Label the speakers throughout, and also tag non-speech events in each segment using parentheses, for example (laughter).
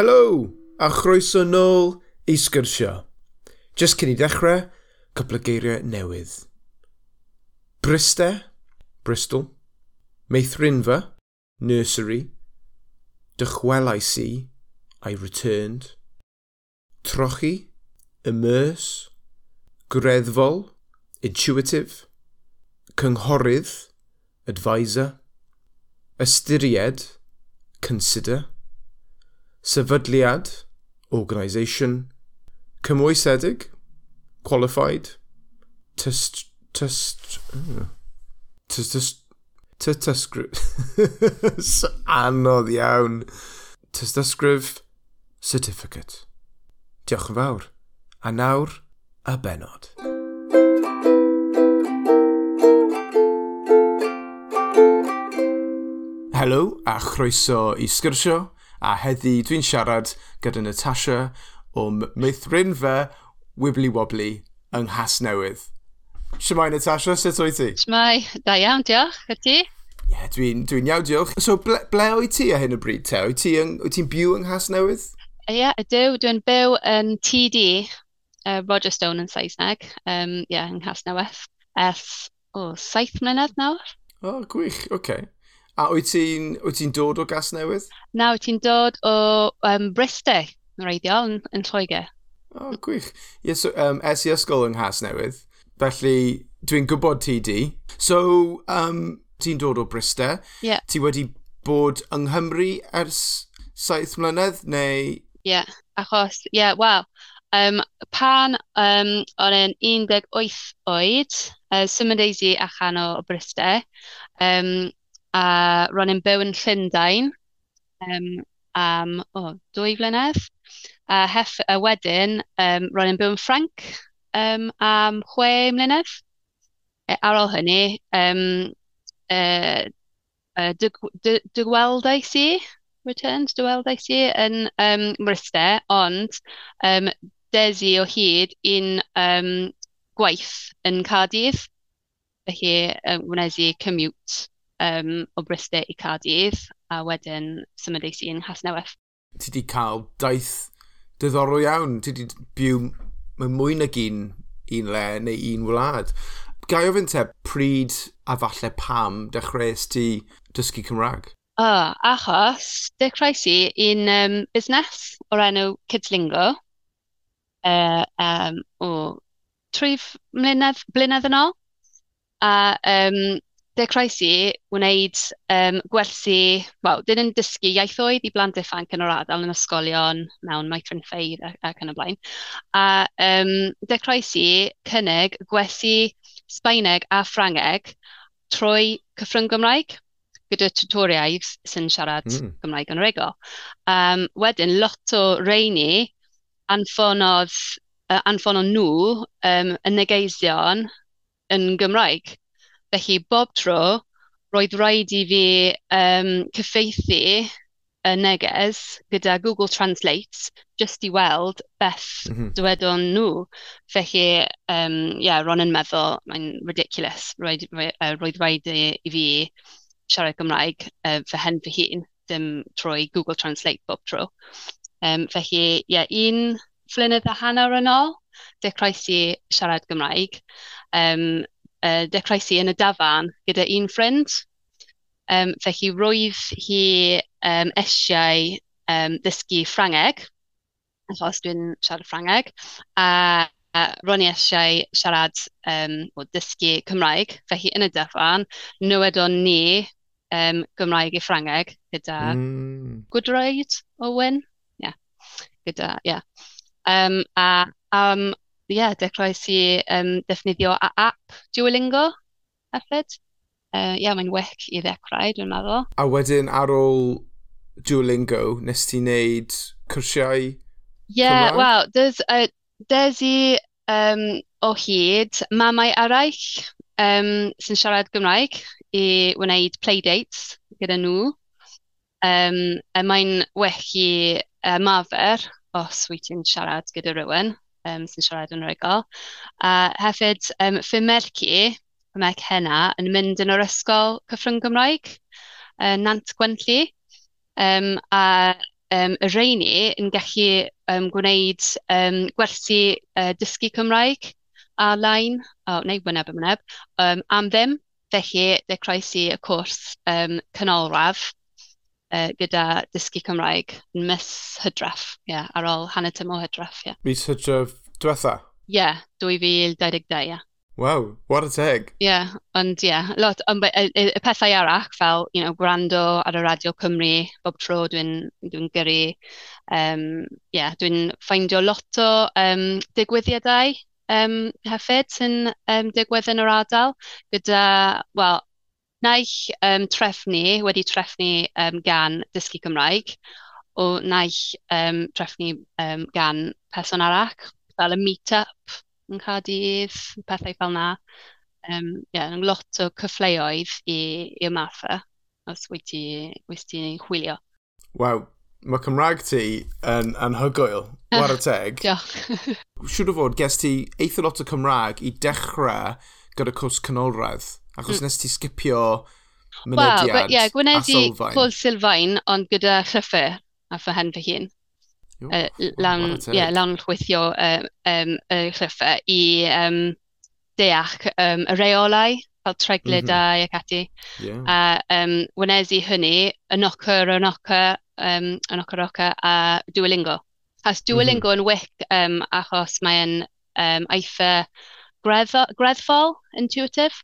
Speaker 1: helo, a chroeso nôl i sgyrsio. Just cyn i dechrau, cwpl o geiriau newydd. Briste, Bristol, Meithrinfa, Nursery, Dychwelais i, I returned, Trochi, Immerse, Greddfol, Intuitive, Cynghorydd, Advisor, Ystyried, Consider, sefydliad, organisation, cymwysedig, qualified, tyst... tyst... tyst... tystysgrif... (laughs) anodd iawn. Tystysgrif certificate. Diolch yn fawr. A nawr, y benod. Helo a chroeso i sgyrsio a heddi dwi'n siarad gyda Natasha o meithrin fy Wibbly Wobbly yng Nghasnewydd. Siamai Natasha, sut o'i ti?
Speaker 2: Siamai, da iawn, diolch, a ti?
Speaker 1: Ie, yeah, dwi'n dwi iawn, diolch. So, ble, ble o'i ti a hyn o bryd te? O'i ti'n ti byw yng Nghasnewydd?
Speaker 2: Ie, yeah, ydw, dwi'n byw yn TD, uh, Roger Stone yn Saesneg, um, yeah, yng Nghasnewydd, ers o, oh, saith mlynedd nawr.
Speaker 1: O, oh, gwych, oce. Okay. A wyt ti'n ti dod o gas newydd?
Speaker 2: Na, wyt ti'n dod o um, Bristau, yn reiddiol, yn, yn Lloegr.
Speaker 1: O, oh, gwych. Ie, yes, so, um, es i ysgol yng Nghas Newydd, felly dwi'n gwybod ti di. So, um, ti'n dod o Bristau.
Speaker 2: Yeah.
Speaker 1: Ti wedi bod yng Nghymru ers saith mlynedd, neu...
Speaker 2: Ie, yeah, achos, ie, yeah, wel, um, pan um, o'n yn 18 oed, uh, symud eisi allan o Bristau, um, a ro'n i'n byw yn Llundain um, am oh, dwy flynedd. A, hef, a wedyn, um, ro'n i'n byw yn Ffranc um, am chwe mlynedd. E, ar ôl hynny, um, uh, e, uh, dygweldais i, returned, dygweldais i yn um, Mryste, ond um, desi o hyd un um, gwaith yn Cardydd. Felly, um, wnes i commute um, o Bristol i Cardydd a wedyn symudais i yn Hasnewydd.
Speaker 1: Ti wedi cael daith diddorol iawn. Ti wedi byw mewn mwy nag un, un le neu un wlad. Gai ofyn te, pryd a falle pam dechreuais ti dysgu Cymraeg?
Speaker 2: O, oh, achos dechreuais i un um, busnes o'r enw Kidslingo. Uh, um, o, trif mlynedd, blynedd yn ôl. A um, dechreuais i wneud um, gwersi, wel, dyn yn dysgu iaithoedd i blant ifanc yn yr ardal yn ysgolion mewn maitrin ffeir ac, yn y blaen. A um, dechreuais i cynnig gwersi Sbaeneg a Ffrangeg trwy cyffrwng Gymraeg gyda tutoriaid sy'n siarad mm. Gymraeg yn rego. Um, wedyn, lot o reini anffonodd uh, anffonon nhw um, yn negeision yn Gymraeg. Felly bob tro roedd rhaid i fi um, cyffeithi y neges gyda Google Translate just i weld beth... mm -hmm. ...dywedon nhw. Felly um, yeah, ro'n yn meddwl mae'n ridiculous roed roi- yy roedd raid i i fi siarad Gymraeg uh, fy hen fy hun, dim trwy Google Translate bob tro. Um, felly yeah, un flynydd a hanner yn ôl dechreuais i siarad Gymraeg Um, uh, dechreuais i yn y dafan gyda un ffrind. Um, felly roedd hi um, eisiau um, ddysgu Ffrangeg, achos dwi'n siarad Ffrangeg, a, a ro'n i eisiau siarad um, o dysgu Cymraeg. Felly yn y dyffan, nywedon ni um, Gymraeg i Ffrangeg gyda mm. Gwydroed Owen. Yeah. Gyda, yeah. Um, a um, yeah, dechreuais i um, defnyddio a app Duolingo hefyd. Uh, yeah, mae'n wic i ddechrau, dwi'n meddwl.
Speaker 1: A wedyn ar ôl Duolingo, nes ti wneud cwrsiau
Speaker 2: Yeah, well, there's a Desi um, o hyd, mamau eraill um, sy'n siarad Gymraeg i wneud playdates gyda nhw. Um, a mae'n wech i uh, mafer os wyt ti'n siarad gyda rhywun um, sy'n siarad yn rygol. A hefyd, um, fy merci, fy Mec Hena, yn mynd yn yr ysgol cyffrwng Gymraeg, uh, Nant Gwentli. Um, a um, y reini yn gallu um, gwneud um, gwersi uh, dysgu Cymraeg ar-lein, o, oh, neu wyneb yn wyneb, um, am ddim. Felly, de croesi y cwrs um, canolradd uh, gyda dysgu Cymraeg yn mis hydraff, yeah, ar ôl hanner tymor hydraff. Yeah.
Speaker 1: Mis hydraff diwetha?
Speaker 2: Ie, yeah, 2022, yeah.
Speaker 1: Wow, what a teg.
Speaker 2: Ie, yeah, ond ie, yeah, lot, ond y, y, y, pethau arach fel, you know, gwrando ar y Radio Cymru, bob tro dwi'n dwi gyrru, um, yeah, dwi'n ffeindio lot o um, digwyddiadau um, hefyd sy'n um, digwydd yn yr ardal gyda, wel, Naill um, trefnu, wedi trefnu um, gan dysgu Cymraeg, o naill um, trefnu um, gan person arall, fel y meet-up yn Caerdydd, pethau fel 'na. Um, yeah, lot o cyfleoedd i i ymarfer os wyt ti wyt ti'n chwilio.
Speaker 1: Waw, mae Cymraeg ti yn anhygoel, (laughs) ware teg.
Speaker 2: Diolch. (laughs)
Speaker 1: Siwr o fod, ges ti eitha lot o Cymraeg i dechrau gyda cwrs canolradd. Achos mm. nes ti skipio mynediad well, yeah,
Speaker 2: gwynedu cwl sylfaen, ond gyda llyffur a fy hen fy hun. Uh, lawn, yeah, lawn llwythio um, um, y llyffau i um, deall um, y reolau, fel treglidau mm -hmm. ac ati. Yeah. A um, wynesu hynny, y nocer, y nocer, um, y nocer, oca a Duolingo. As mhm. Duolingo mm -hmm. yn wic um, achos mae'n um, eitha greddfol, intuitive.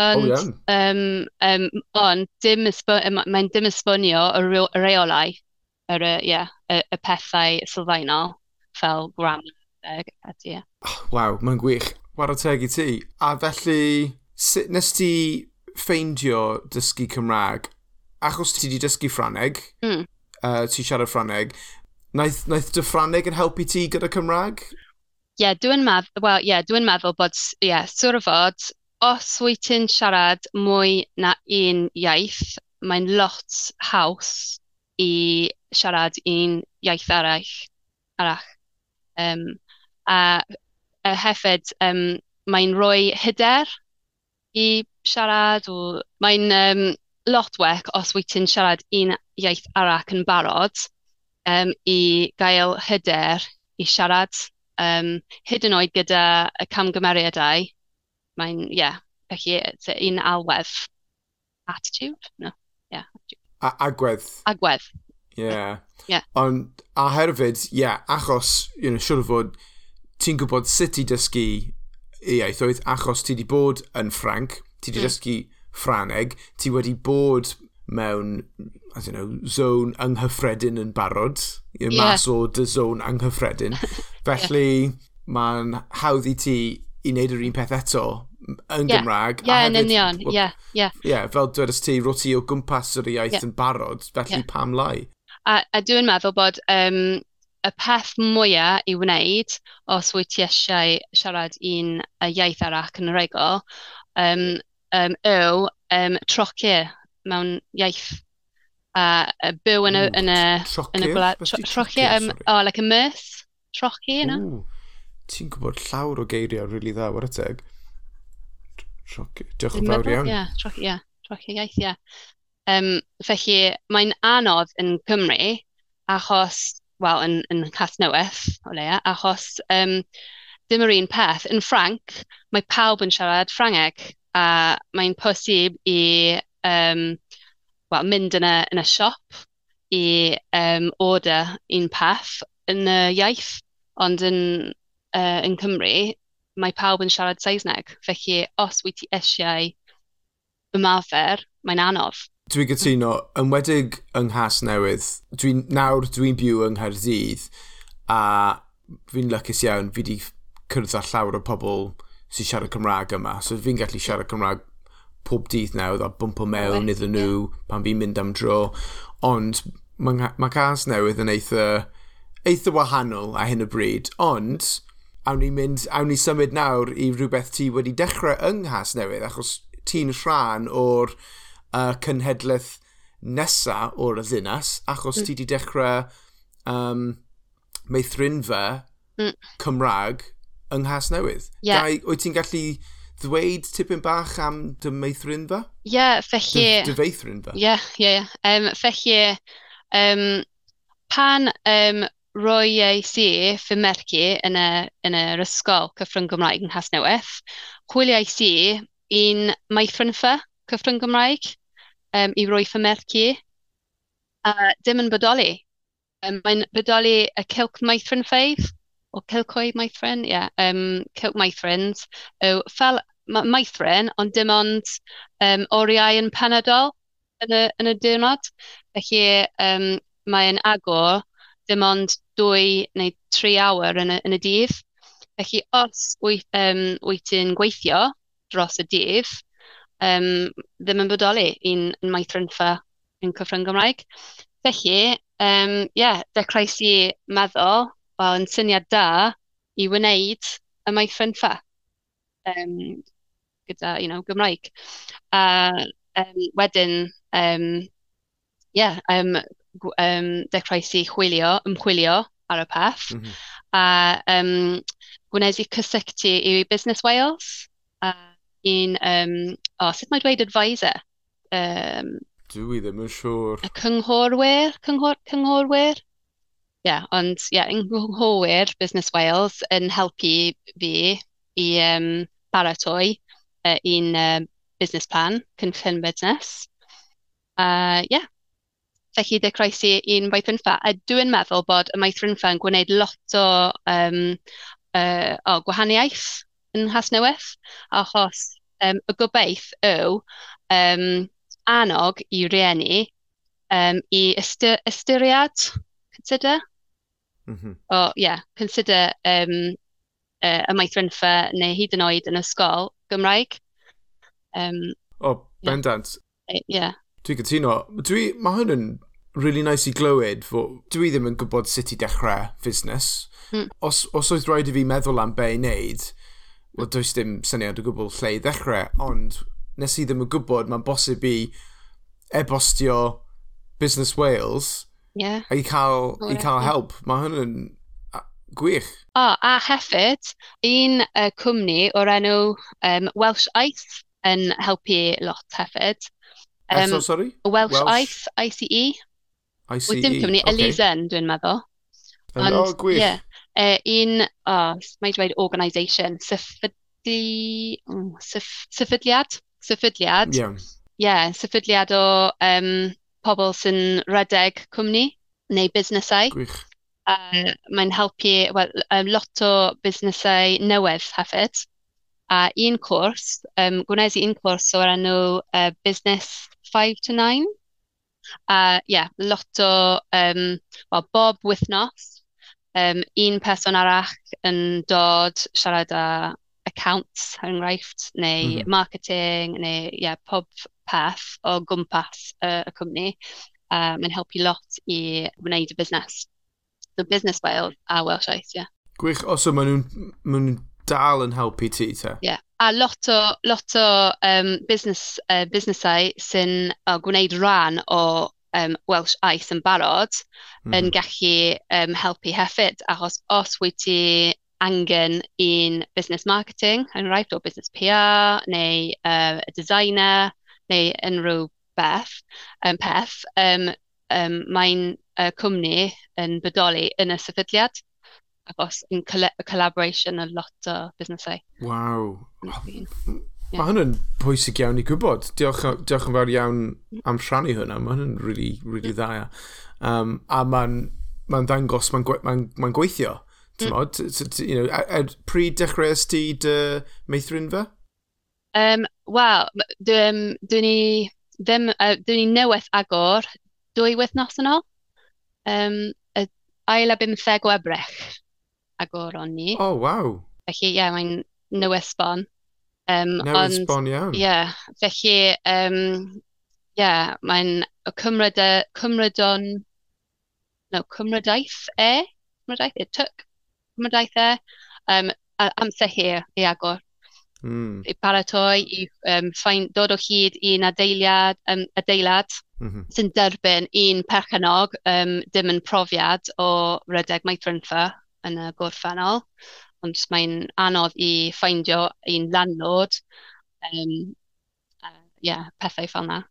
Speaker 2: Ond, oh, yeah. um, um, on, dim mae'n dim esbonio y, reolau, yr, yeah, y, y pethau sylfaenol, fel gram. ag
Speaker 1: Oh, Waw, mae'n gwych. War o teg i ti. A felly, sut nes ti ffeindio dysgu Cymraeg? Achos ti wedi dysgu Ffraneg, mm. uh, ti siarad Ffraneg, naeth, naeth dy Ffraneg yn helpu ti gyda Cymraeg?
Speaker 2: Ie, yeah, dwi'n meddwl, well, yeah, dwi meddwl bod, ie, yeah, sŵr o fod, Os wyt ti'n siarad mwy na un iaith, mae'n lot haws i siarad un iaith arall. arall. Um, a, a hefyd, um, mae'n rhoi hyder i siarad. O, mae'n um, lot wech os wyt ti'n siarad un iaith arall yn barod um, i gael hyder i siarad um, hyd yn oed gyda y camgymeriadau mae'n, ie, yeah, felly un alwedd attitude, no. Yeah.
Speaker 1: A agwedd.
Speaker 2: Agwedd. Ie.
Speaker 1: Yeah. Yeah. Ond, a herfyd, ie, yeah, achos, you know, siwr sure fod, ti'n gwybod sut i dysgu ieithoedd achos ti wedi bod yn Ffranc, ti wedi mm. dysgu Ffraneg, ti wedi bod mewn, I don't know, zone anghyffredin yn barod, yeah. mas o dy zone anghyffredin. (laughs) Felly, yeah. mae'n hawdd i ti i wneud yr un peth eto, yn yeah. Gymraeg.
Speaker 2: Ie, yeah, yn union, ie, ie.
Speaker 1: Ie, fel dweud ys ti, rwyt o gwmpas yr iaith yeah. yn barod, felly yeah. pam lai?
Speaker 2: A, a dwi'n meddwl bod um, y peth mwyaf i wneud os wyt ti eisiau siarad un y iaith arach yn yr egol, um, um, yw um, trocio mewn iaith a uh, byw yn y, yn y, yn y gwlad. Trochi, um, oh, like a myth. Trochi yna.
Speaker 1: Ti'n gwybod llawer o geiriau rili really dda, war y teg. Sioci. Diolch yn fawr iawn.
Speaker 2: Ie, sioci, ie. Sioci iaith, ie. Um, felly, mae'n anodd yn Cymru achos, wel, yn, yn Casnewydd, o leia, achos um, dim yr un peth. Yn Ffranc, mae pawb yn siarad Ffrangeg a mae'n posib i um, well, mynd yn y, yn y siop i um, order un peth yn y iaith, ond yn, uh, yn Cymru, mae pawb yn siarad Saesneg. Felly, os wyt ti eisiau ymarfer, mae'n anodd.
Speaker 1: Dwi'n gytuno, yn wedig yng Nghas Newydd, dwi, nawr dwi'n byw yng Nghaerdydd a fi'n lycus iawn, fi wedi cyrraedd â llawer o pobl sy'n siarad Cymraeg yma. So fi'n gallu siarad Cymraeg pob dydd nawr a bwmpo mewn iddyn nhw pan fi'n mynd am dro. Ond mae ma Cas Newydd yn eitha, eitha wahanol a hyn o bryd. Ond awn ni mynd, awn ni symud nawr i rhywbeth ti wedi dechrau yng Nghas Newydd, achos ti'n rhan o'r uh, cynhedlaeth nesa o'r y ddinas, achos mm. ti wedi dechrau um, meithrinfa mm. Cymraeg yng Nghas Newydd. Yeah. Gai, wyt ti'n gallu ddweud tipyn bach am dy meithrinfa?
Speaker 2: Ie, yeah, felly...
Speaker 1: Dy, dy feithrinfa?
Speaker 2: Ie, yeah, ie, yeah, ie. Yeah. Um, felly, um, pan um, roi ei si fy merc yn, y, yn yr ysgol cyffrwng Gymraeg yn Hasnewydd. Chwilio IC i'n maithrinfa cyffrwng Gymraeg um, i roi fy merc i. A dim yn bodoli. Um, Mae'n bodoli y cilc maithrin ffeidd, o cilcoi maithrin, ie, yeah, um, cilc maithrins, yw fel ma maithrin, ond dim ond um, oriau yn penodol yn y, yn y diwrnod. Felly um, mae'n agor dim ond dwy neu tri awr yn y, yn y dydd. Felly os wyt, um, wyt ti'n gweithio dros y dydd, um, ddim yn bodoli i'n maithrynffa yn cyffrwng Gymraeg. Felly, um, yeah, dechrau i meddwl, wel, yn syniad da i wneud y maithrynffa um, gyda, you know, Gymraeg. A um, wedyn, um, yeah, um, um, dechrau si chwilio, ymchwilio ar y peth. Mm -hmm. A um, gwnes i cysylltu i Business Wales, a un, um, o, oh, sut mae dweud advisor? Um,
Speaker 1: Dwi ddim yn siŵr.
Speaker 2: Y cynghorwyr, cynghor, cynghorwyr? Ie, yeah, ond ie, yeah, ynghorwyr Business Wales yn helpu fi i um, baratoi uh, un uh, business plan, cynllun business. Uh, yeah, Felly, de croesi i'n maithrinfa. A dwi'n meddwl bod y maithrinfa yn gwneud lot o, um, uh, o gwahaniaeth yn Hasnewydd, achos um, y gobeith yw um, anog i rieni um, i ystyr ystyried, consider? Mm -hmm. O, yeah, consider um, uh, y maithrinfa neu hyd yn oed yn ysgol Gymraeg. Um,
Speaker 1: o, oh, bendant.
Speaker 2: Yeah. yeah.
Speaker 1: Dwi'n cytuno. Dwi, mae hwn yn really nice i glywed fo dwi ddim yn gwybod sut i dechrau fusnes. Mm. Os, os oedd rhaid i fi meddwl am be i wneud, wel does dim syniad o gwbl lle i ddechrau, ond nes i ddim yn gwybod mae'n bosib i e-bostio Business Wales
Speaker 2: yeah.
Speaker 1: i cael, i cael help. Mae hwn yn gwych.
Speaker 2: O, oh, a hefyd, un uh, cwmni o'r enw um, Welsh Ice yn helpu lot hefyd.
Speaker 1: Um, so, sorry?
Speaker 2: Welsh, Welsh Aeth, ICE.
Speaker 1: ICE. E. E, Wyt dim
Speaker 2: cymryd, okay. Elizen, dwi'n meddwl.
Speaker 1: And, oh, gwych. Yeah,
Speaker 2: uh, un, oh, mae'n dweud organisation, syffydi, oh, syff, syffydliad, syffydliad.
Speaker 1: Yeah.
Speaker 2: Yeah, syffydliad o um, pobl sy'n redeg cwmni neu busnesau.
Speaker 1: Gwych.
Speaker 2: Uh, mae'n helpu well, um, lot o busnesau newydd hefyd. A un cwrs, um, gwnes i un cwrs o'r enw uh, Business five to nine. A uh, yeah, lot o, um, well, bob wythnos, um, un person arall yn dod siarad â accounts, er enghraifft, neu mm -hmm. marketing, neu yeah, pob peth o gwmpas uh, y cwmni. Um, yn helpu lot i wneud y busnes. So Business Wales a Welsh Ice. Yeah.
Speaker 1: Gwych, os yma nhw'n nhw dal yn helpu ti, te?
Speaker 2: Ie. Yeah a lot o, lot o um, business, uh, businessau sy'n uh, gwneud rhan o um, Welsh Ice yn barod mm. yn mm-hmm. gallu um, helpu hefyd, achos os wyt ti angen un business marketing, enghraifft o business PR neu uh, designer neu unrhyw beth, um, peth, um, um, mae'n uh, cwmni yn bodoli yn y sefydliad. Achos yn collaboration a lot o busnesau.
Speaker 1: Waw. Yeah. Mae hynny'n pwysig iawn i gwybod. Diolch, diolch yn fawr iawn mm. am rhannu hwnna. Mae hynny'n really, really mm. dda. Um, a mae'n ma dangos, mae'n ma ma gweithio. Mm. You know, a, a pryd dechreuais ti dy meithrin fe?
Speaker 2: Um, Wel, dwi'n dwi ni ddim, uh, dwi ni newydd agor dwy wythnos yn ôl. Um, ail a bymtheg o ebrech agoron ni.
Speaker 1: O, oh, waw!
Speaker 2: Felly, ie, yeah, mae'n newesbon.
Speaker 1: Um, newesbon ond, iawn.
Speaker 2: Ie, yeah, felly, um, yeah, mae'n cymryd, cymrydon, no, cymrydaeth e, cymrydaeth e, tyc, cymrydaeth e, um, amser hir i agor. Mm. I paratoi, i um, ffain, dod o hyd i'n adeiliad, um, adeilad mm -hmm. sy'n derbyn un perchenog um, dim yn profiad o rydeg maithrynfa yn y gorffennol, ond mae'n anodd i ffeindio un landlord, um, uh, yeah, pethau fel yna.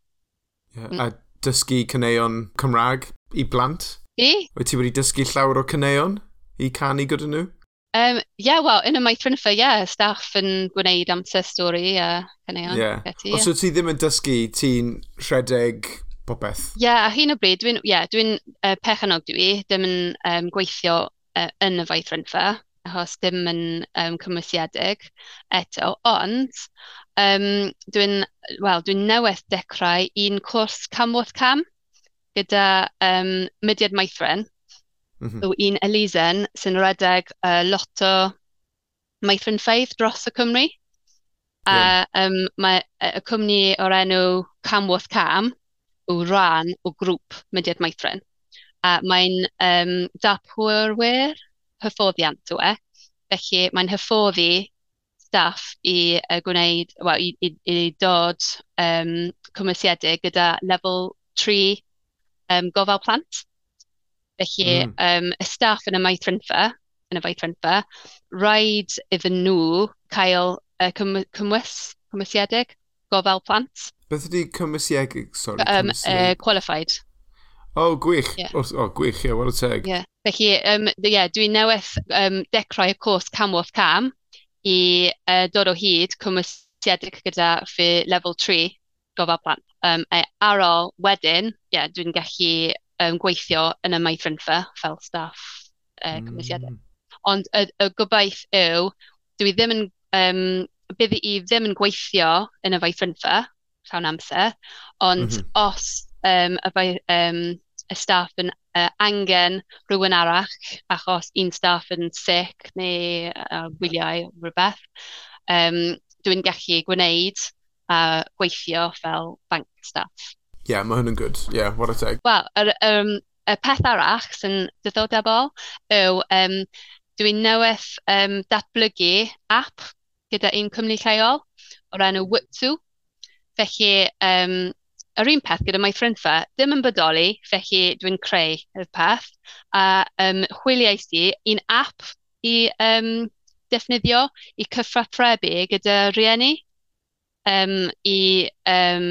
Speaker 1: Yeah. Mm. A dysgu cyneuon Cymraeg i blant?
Speaker 2: I?
Speaker 1: Wyt ti wedi dysgu llawer o cyneuon i canu gyda nhw?
Speaker 2: Um, yeah, well, yn y maithrinfa, yeah, staff yn gwneud amser stori a cyneuon.
Speaker 1: Yeah.
Speaker 2: Geti, yeah.
Speaker 1: Os wyt ti ddim yn dysgu, ti'n rhedeg popeth?
Speaker 2: Ie, yeah, a hyn o bryd, dwi'n yeah, dwi uh, pechanog dwi, ddim yn um, gweithio uh, yn y faithrinfa, achos dim yn um, cymwysiedig eto. Ond um, dwi'n well, dwi newydd dechrau un cwrs camwrth cam gyda um, Mudiad Maithrin. Mm -hmm. So, un Elisen sy'n redeg uh, lot o Maithrin Faith dros y Cymru. A Yeah. Um, mae y cwmni o'r enw Camworth Cam yw rhan o grŵp Mudiad Maithrin a mae'n um, dapwyrwyr hyfforddiant yw e. Felly mae'n hyfforddi staff i uh, gwneud, well, i, i, i dod um, cymwysiedig gyda level 3 um, gofal plant. Felly mm. um, y staff yn y maithrinfa, yn y maithrinfa, rhaid iddyn nhw cael uh, cym cymwys, cymwysiedig gofal plant.
Speaker 1: Beth ydy cymwysiedig, sorry?
Speaker 2: Um, uh, qualified.
Speaker 1: O, oh, gwych. Yeah. O, oh, gwych, ie, yeah, what a teg.
Speaker 2: Yeah. Felly, um, yeah, dwi'n newydd um, dechrau y cwrs camwrth cam i uh, dod o hyd cymwysiedig gyda fy level 3 gofal plant. Um, e, ar ôl wedyn, yeah, dwi'n gallu um, gweithio yn y maithrinfa fel staff uh, cymwysiedig. Mm. Ond y, y gobaith yw, dwi ddim yn, um, bydd i ddim yn gweithio yn y maithrinfa llawn amser, ond mm -hmm. os um, y um, y staff yn uh, angen rhywun arall achos un staff yn sic neu uh, wyliau rhywbeth. Um, dwi'n gallu gwneud a uh, gweithio fel bank staff.
Speaker 1: Ie, yeah, mae hwn yn good. Ie, yeah, what a teg.
Speaker 2: Wel, yr, um, y peth arall sy'n diddordebol yw um, dwi'n newydd um, datblygu app gyda un cwmni lleol o'r enw Wiptw. Felly, um, Yr un peth gyda my ffrindfa, dim yn bodoli, felly dwi'n creu y peth. A um, chwiliais i un app i um, defnyddio i cyfathrebu gyda rieni um, i um,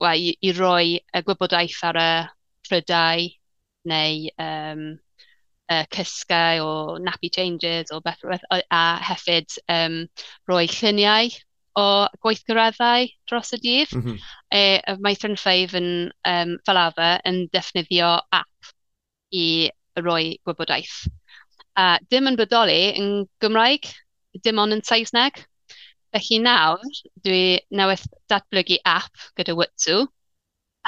Speaker 2: wel i i roi y gwybodaeth ar y prydau neu um, yy cysgau o nappy changes o beth... a hefyd um, roi lluniau o gweithgareddau dros y dydd. Eh, mm -hmm. e, mae Ffrinffaif yn, um, fel arfer, yn defnyddio app i roi gwybodaeth. A dim yn bodoli yn Gymraeg, dim ond yn Saesneg. Felly nawr, dwi newydd datblygu app gyda Witsu,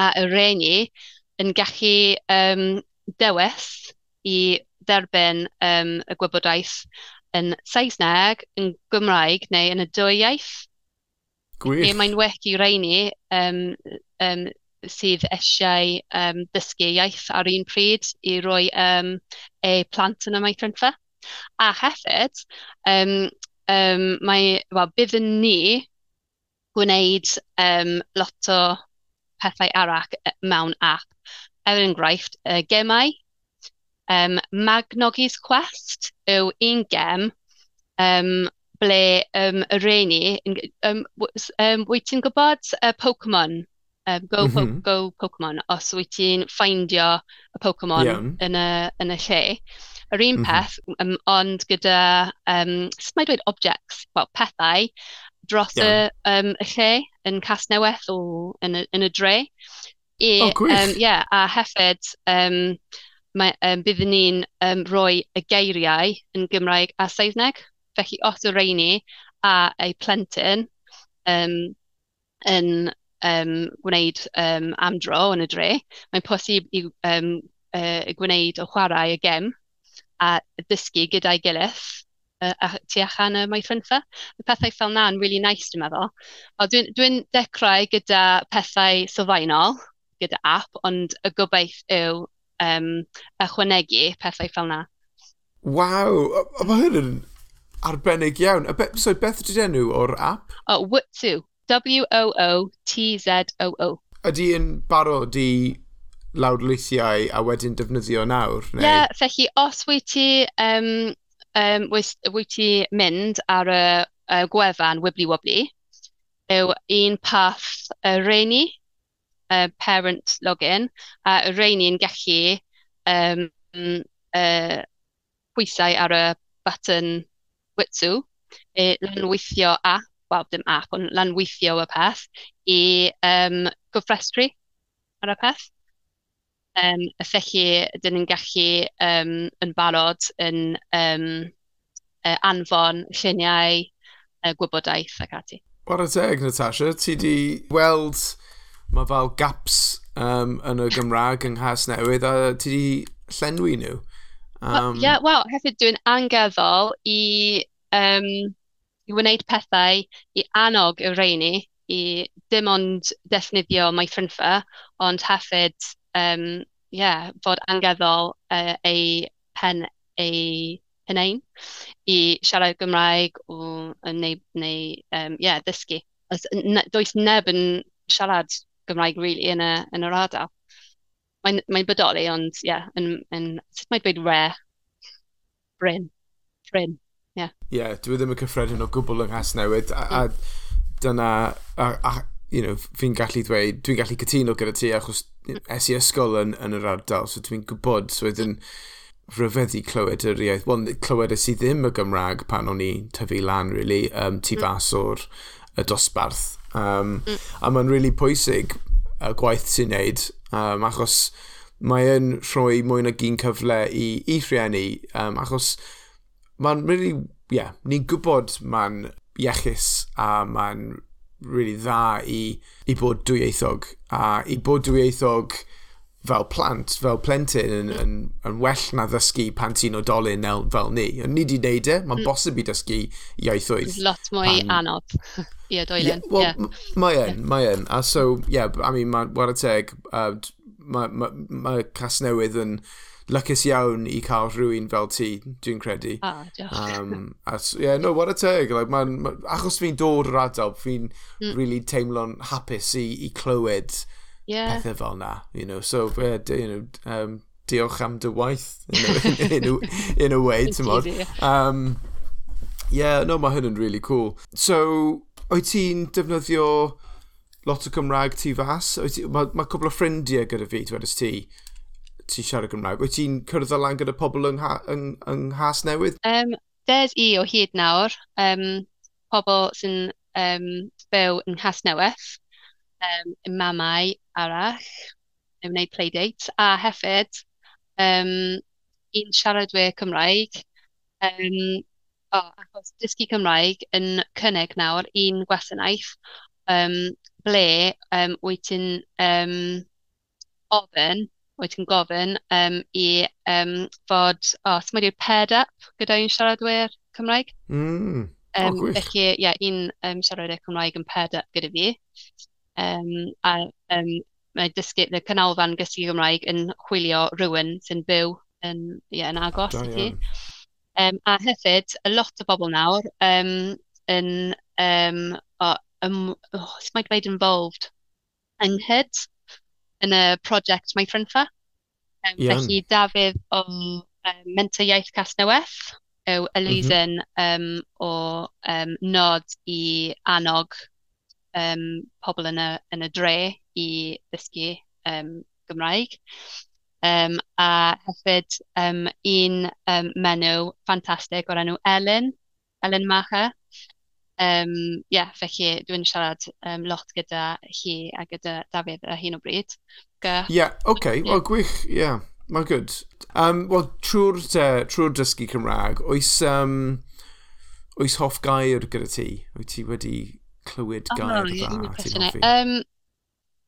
Speaker 2: a y reni yn gallu um, dewis i dderbyn um, y gwybodaeth yn Saesneg, yn Gymraeg neu yn y dwy iaith.
Speaker 1: Gwych.
Speaker 2: Ie, mae'n weci reini um, um, sydd eisiau um, dysgu iaith ar un pryd i roi um, e plant yn y maithrinfa. A hefyd, um, um, mae, well, byddwn ni gwneud um, lot o pethau arach e, mewn app. Er enghraifft, uh, gemau. Um, Magnogi's Quest yw un gem um, ble um, y reini. um, um, wyt ti'n gwybod y uh, Pokemon? Um, go, mm -hmm. po mm-hmm. go Pokemon, os wyt ti'n ffeindio y Pokemon yeah. yn, y, yn y lle. Yr un mm -hmm. peth, um, ond gyda, um, sut mae dweud objects, well, pethau, dros yeah. y, um, y lle yn Casnewydd o, yn, y, yn y dre. I,
Speaker 1: oh, gwych. Um,
Speaker 2: yeah, a hefyd, um, mae, um, byddwn ni'n um, rhoi y geiriau yn Gymraeg a Saesneg. Felly, os yw'r reini a ei plentyn um, yn um, gwneud um, amdro yn y dre, mae'n posib i um, uh, gwneud o chwarae y gem a dysgu gyda'i gilydd uh, a tu allan y maes fynfa. Mae pethau fel na yn really nice, dwi'n meddwl. Dwi'n dwi, dwi dechrau gyda pethau sylfaenol, gyda app, ond y gobeith yw um, ychwanegu pethau fel na.
Speaker 1: Waw, mae hyn yn arbennig iawn. A be, so beth ydy'r enw o'r app?
Speaker 2: O, oh, Wotzu. W-O-O-T-Z-O-O.
Speaker 1: Ydy yn barod i lawrlithiau a wedyn defnyddio nawr? Neu?
Speaker 2: yeah, felly os wyt ti, um, um, wyt ti mynd ar y, y gwefan Wibbly Wobbly, yw un path y reini, y parent login, a y reini'n gallu um, uh, pwysau ar y button Witsu, e, lanweithio app, wel dim app, ond lanweithio y peth, i um, gyfrestru ar y peth. Um, y felly, dyn ni'n gallu um, yn barod yn um, uh, anfon lluniau, uh, gwybodaeth ac ati.
Speaker 1: Wara teg, Natasha, ti di weld mae fel gaps um, yn y Gymraeg yng Nghas Newydd a ti di llenwi nhw.
Speaker 2: Um... Well, yeah, wel, hefyd dwi'n angeddol i um, i wneud pethau i annog y reini i dim ond defnyddio mae ffrinfa, ond hefyd um, yeah, fod angeddol uh, ei pen ei hunain i siarad Gymraeg o, neu, neu um, yeah, ddysgu. Does neb yn siarad Gymraeg really yn, y, yn yr ardal. Mae'n mae bodoli, ond ie, yeah, yn, yn, sut mae'n dweud re? Bryn. Bryn. Ie, yeah.
Speaker 1: yeah, dwi e ddim yn cyffredin o gwbl yng Nghas Nghasnewid, a, a dyna, a, a, you know, fi'n gallu dweud, dwi'n gallu cytuno gyda ti achos es i ysgol yn, yn yr ardal, so dwi'n gwybod, so wedyn rhyfeddu clywed yr iaith. Wel, clywed ys i ddim y Gymraeg pan o'n i tyfu lan, really, um, tu mm. fas o'r y dosbarth. Um, mm. A mae'n really pwysig y gwaith sy'n neud, um, achos mae yn rhoi mwy na gyn cyfle i, i rhieni, um, achos Mae'n really, yeah, ni'n gwybod mae'n iechus a mae'n really dda i, i bod dwyieithog. A i bod dwyieithog fel plant, fel plentyn, yn, yn, yn well na ddysgu pan ti'n odolyn fel ni. Yn ni di wneud e, mae'n mm. bosib i dysgu iaithoedd.
Speaker 2: Lot mwy pan... anodd. (laughs) i yeah.
Speaker 1: Yeah, well, yeah. mae yn, mae yn. A so, yeah, I mean, mae'n war y teg, uh, mae ma, ma, ma, ma Casnewydd yn lycus iawn i cael rhywun fel ti, dwi'n credu.
Speaker 2: Ah, um,
Speaker 1: as, yeah, no, what a teg. Like, man, ma, achos fi'n dod o'r adael, fi'n mm. really teimlo'n hapus i, i clywed yeah. pethau fel na. You know? So, yeah, you know, um, diolch am dy waith, in, (laughs) in, a, in a way, ti'n modd. Um, yeah, no, mae hyn yn really cool. So, oed ti'n defnyddio lot o Cymraeg tu fas? Mae ma cwbl o ffrindiau gyda fi, dwedais ti ti'n siarad Gymraeg? Wyt ti'n cyrraedd lan gyda pobl yng, yng, yng Nghas Newydd?
Speaker 2: Um, des i o hyd nawr, um, pobl sy'n um, byw yng Nghas Newydd, um, mamau arall, yn wneud playdate, a hefyd um, un siaradwyr Cymraeg, um, oh, achos dysgu Cymraeg yn cynnig nawr un gwasanaeth um, ble um, wyt ti'n um, ofyn wyt ti'n gofyn um, i um, fod, o, oh, ti'n paired up gyda un siaradwyr Cymraeg.
Speaker 1: Mm. Um,
Speaker 2: oh, felly, ie, yeah, un um, siaradwyr Cymraeg yn paired up gyda fi. Um, a um, mae dysgu, y canolfan gysgu Gymraeg yn chwilio rhywun sy'n byw yn, yeah, yn agos i ti. Um, a hefyd, a lot o bobl nawr um, yn, um, o, um, oh, mae'n dweud involved ynghyd yn y prosiect My Ffrinfa. Um, Iawn. felly Dafydd o um, Mentor Iaith Casnewydd yw Elusen mm -hmm. um, o um, nod i annog um, pobl yn y, yn y dre i ddysgu um, Gymraeg. Um, a hefyd um, un um, menw ffantastig o'r enw Elin, Elin Macha, Um, yeah, felly dwi'n siarad um, lot gyda hi a gyda Dafydd a hyn o bryd.
Speaker 1: Ie, yeah, oce, okay. yeah. well, gwych, ie, yeah, mae'n good. Um, Wel, trwy'r trwy dysgu Cymraeg, oes, um, oes hoff gair gyda ti? Wyt ti wedi clywed gair oh, dda? No, um,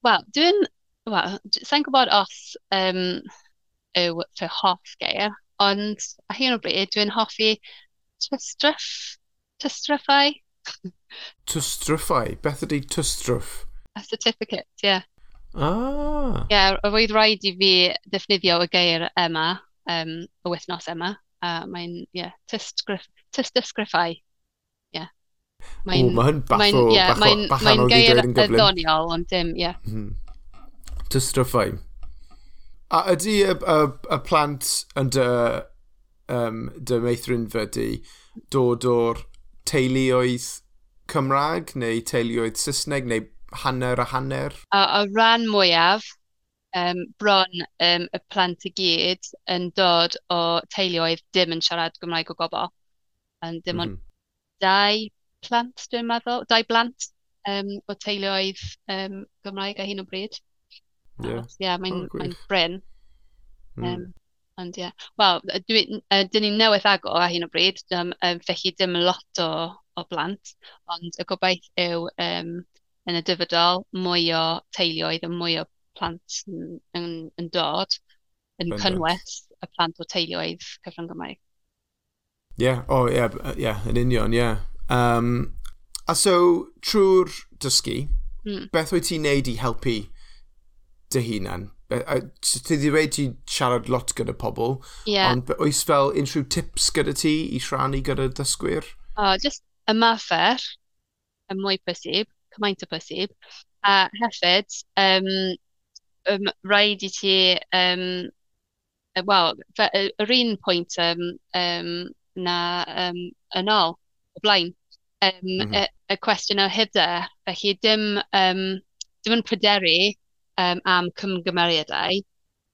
Speaker 2: Wel, dwi'n... Wel, sa'n gwybod os um, yw fy hoff gair, ond a hyn o bryd dwi'n hoffi tystryff, tystryffau. (laughs)
Speaker 1: Tystryffau? Beth ydy tystryff?
Speaker 2: A certificate, ie. Yeah.
Speaker 1: Ah.
Speaker 2: Ie, yeah, roedd rhaid i fi ddefnyddio y geir yma, um, y wythnos yma, a mae'n, ie, yeah, tystysgriffau. Ie. Yeah.
Speaker 1: Mae'n ma bach o, yeah, bach
Speaker 2: o, bach o, ddoniol, ond dim, ie. Yeah. Hmm.
Speaker 1: Tystryffau. A ydy y, y, y plant yn dy, um, dy meithrin fy dod o'r teuluoedd Cymraeg neu teuluoedd Saesneg neu hanner a hanner?
Speaker 2: A, a ran mwyaf um, bron um, y plant i gyd yn dod o teuluoedd dim yn siarad Gymraeg o gobl. Um, dim ond mm -hmm. dau plant, dwi'n meddwl, dau blant um, o teuluoedd um, Gymraeg a hyn o bryd. Yeah. Yeah, mae'n oh, mae bryn. Mm. Um, Ond ie, yeah. wel, dyn ni'n newydd agor ar hyn o bryd, um, um, felly dim lot o, o blant, ond y gobaith yw um, yn y dyfodol mwy o teuluoedd a mwy o plant yn, yn, yn dod yn cynnwys y plant o teuluoedd cyfrwng Gymraeg.
Speaker 1: Ie, yeah, o oh, ie, yeah, yeah, yn union, ie. Yeah. Um, a so, trwy'r dysgu, mm. beth wyt ti'n neud i helpu dy hunan? ti wedi dweud ti siarad lot gyda pobl, yeah. ond oes fel unrhyw tips gyda ti i rhannu gyda dysgwyr?
Speaker 2: O, oh, just ymafer, y mwy posib, cymaint o posib, a hefyd, um, um, rhaid i ti, um, wel, yr un pwynt um, um, na um, yn ôl, o blaen, um, mm -hmm. y, y cwestiwn o hyder, felly dim, um, dim yn pryderu um, am cymgymeriadau,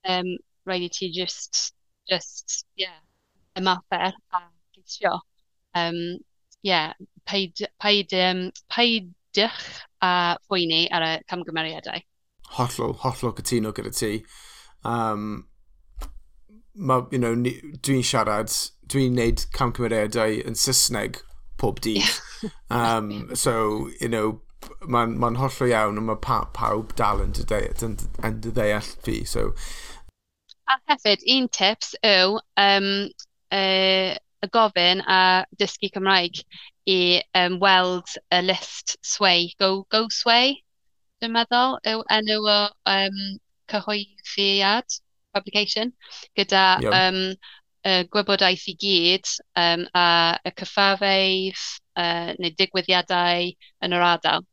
Speaker 2: um, rhaid i ti just, just, yeah, ymafer a geisio. Um, yeah, paid, paid, um, paidwch a fwyni ar y camgymeriadau.
Speaker 1: Hollol, hollol cytuno gyda ti. Um, ma, you know, dwi'n siarad, dwi'n neud camgymeriadau yn Saesneg pob dydd. um, so, you know, mae'n ma hollol iawn a mae pa, pawb dal yn dy ddeall fi. So.
Speaker 2: A hefyd, un tips yw um, uh, y gofyn a dysgu Cymraeg i um, weld y list sway, go, go sway, dwi'n meddwl, yw enw o um, cyhoeddiad, publication, gyda yep. um, y gwybodaeth i gyd um, a y cyffafeidd, uh, neu digwyddiadau yn yr ardal.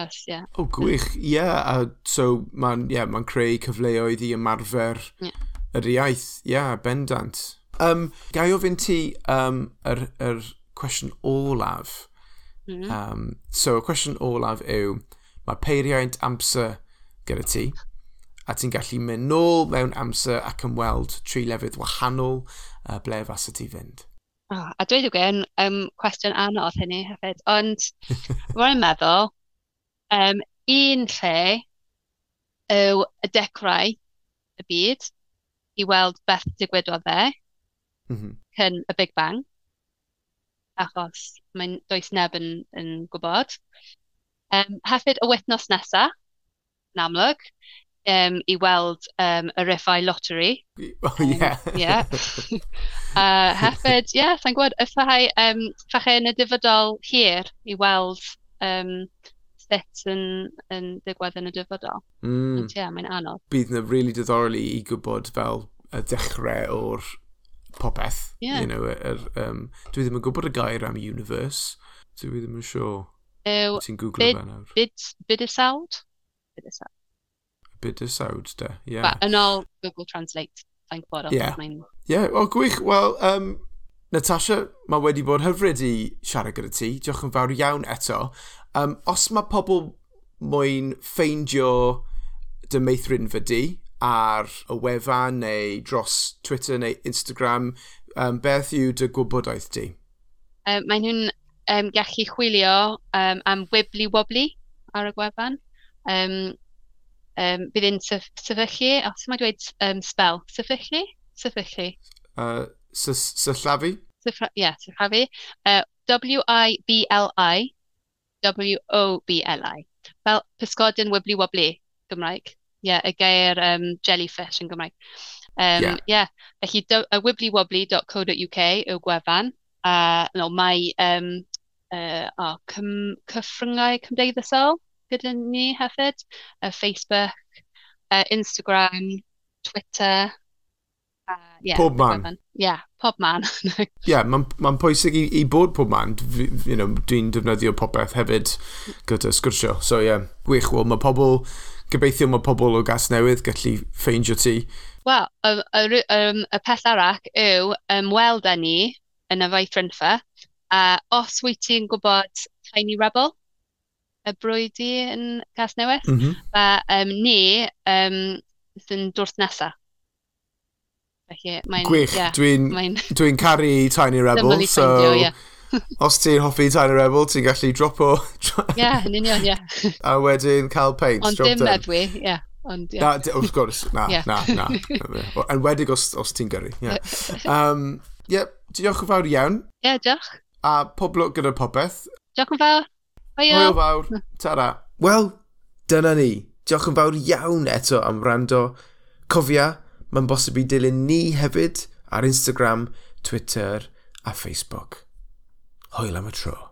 Speaker 2: Os, yeah.
Speaker 1: O, oh, gwych. Ie, yeah, a so mae'n yeah, ma creu cyfleoedd i ymarfer yeah. yr iaith. Ie, yeah, bendant. Um, gai ofyn ti um, yr, yr cwestiwn olaf. Mm. -hmm. Um, so, y cwestiwn olaf yw, mae peiriaid amser gyda ti, a ti'n gallu mynd nôl mewn amser ac ymweld tri lefydd wahanol uh, ble fas y ti fynd.
Speaker 2: Oh, a dweud y gwir, um, cwestiwn anodd hynny hefyd. Ond, (laughs) rwy'n meddwl, um, un lle yw y dechrau y byd i weld beth digwydodd e mm -hmm. cyn y Big Bang, achos mae'n does neb yn, yn gwybod. Um, hefyd y wythnos nesaf, yn amlwg, um, i weld um, y riffau Lottery.
Speaker 1: Oh, yeah.
Speaker 2: Um, yeah. uh, hefyd, ie, yeah, sa'n gwybod, ffai, um, ffachau yn y dyfodol hir i weld um, sut yn, yn digwydd yn y dyfodol. Mm. Ond ie, yeah, mae'n anodd.
Speaker 1: Bydd yna really diddorol i gwybod fel y dechrau o'r popeth. Yeah. You know, er, um, dwi ddim yn gwybod y gair am universe. Dwi ddim yn siŵr. Sure. Ew, Ti'n googlo fe nawr.
Speaker 2: Byd, byd, byd, byd, byd, byd, byd,
Speaker 1: bit o sawd, da. Yeah. But
Speaker 2: yn ôl Google Translate, thank God.
Speaker 1: Yeah. Yeah, o, gwych. Wel, um, Natasha, mae wedi bod hyfryd i siarad gyda ti. Diolch yn fawr iawn eto. Um, os mae pobl mwyn ffeindio dy meithrin fy di ar y wefan neu dros Twitter neu Instagram, um, beth yw dy gwybodaeth di?
Speaker 2: Um, mae nhw'n um, gallu chwilio um, am Wibbly Wobbly ar y gwefan. Um, um, bydd un sefyllu, o, sy'n mae dweud um, spel, sefyllu? Sefyllu.
Speaker 1: Uh, Syllafu?
Speaker 2: Ie, syllafu. Uh, W-I-B-L-I, W-O-B-L-I. Fel pysgodyn wyblu wobli, Gymraeg. Ie, yeah, y gair um, jellyfish yn Gymraeg. Um, yeah. yeah. Felly, uh, wiblywobly.co.uk yw gwefan. A uh, no, mae um, uh, oh, cym, cyffryngau cymdeithasol gyda ni hefyd. Uh, Facebook, uh, Instagram, Twitter. Uh, yeah,
Speaker 1: pob man.
Speaker 2: Yeah, pob man. (laughs)
Speaker 1: Yeah, mae'n ma pwysig i, i bod pob man. You know, Dwi'n defnyddio popeth hefyd gyda sgwrsio. So yeah, gwych. Wel, mae pobl, gobeithio mae pobl o gas newydd gallu ffeindio ti.
Speaker 2: Wel, y, y, um, y peth arall yw ymweld â ni yn y fai ffrinfa. A os wyt ti'n gwybod Tiny Rebel, y brwydi yn gas newydd, mm -hmm. a, um, ni um, sy'n dwrth nesa. Felly, mae'n...
Speaker 1: Gwych,
Speaker 2: yeah,
Speaker 1: dwi'n
Speaker 2: dwi, (laughs)
Speaker 1: dwi caru Tiny Rebel, so...
Speaker 2: Feindio, yeah. (laughs)
Speaker 1: os ti'n hoffi Tiny Rebel, ti'n gallu dropo... (laughs)
Speaker 2: Ie, yn union, ie.
Speaker 1: A wedyn cael paint.
Speaker 2: Ond dim meddwi, ie. Yeah. Ond, yeah.
Speaker 1: Na, of course, na,
Speaker 2: yeah.
Speaker 1: na, na. Yn wedig os, os ti'n gyrru, ie. Yeah. Um, yeah, diolch yn fawr iawn.
Speaker 2: Ie, yeah, diolch.
Speaker 1: A pob lwc gyda popeth.
Speaker 2: Diolch yn fawr.
Speaker 1: Hwyl fawr. Tara. Wel, dyna ni. Diolch yn fawr iawn eto am rando. Cofia, mae'n bosib i dilyn ni hefyd ar Instagram, Twitter a Facebook. Hwyl am y tro.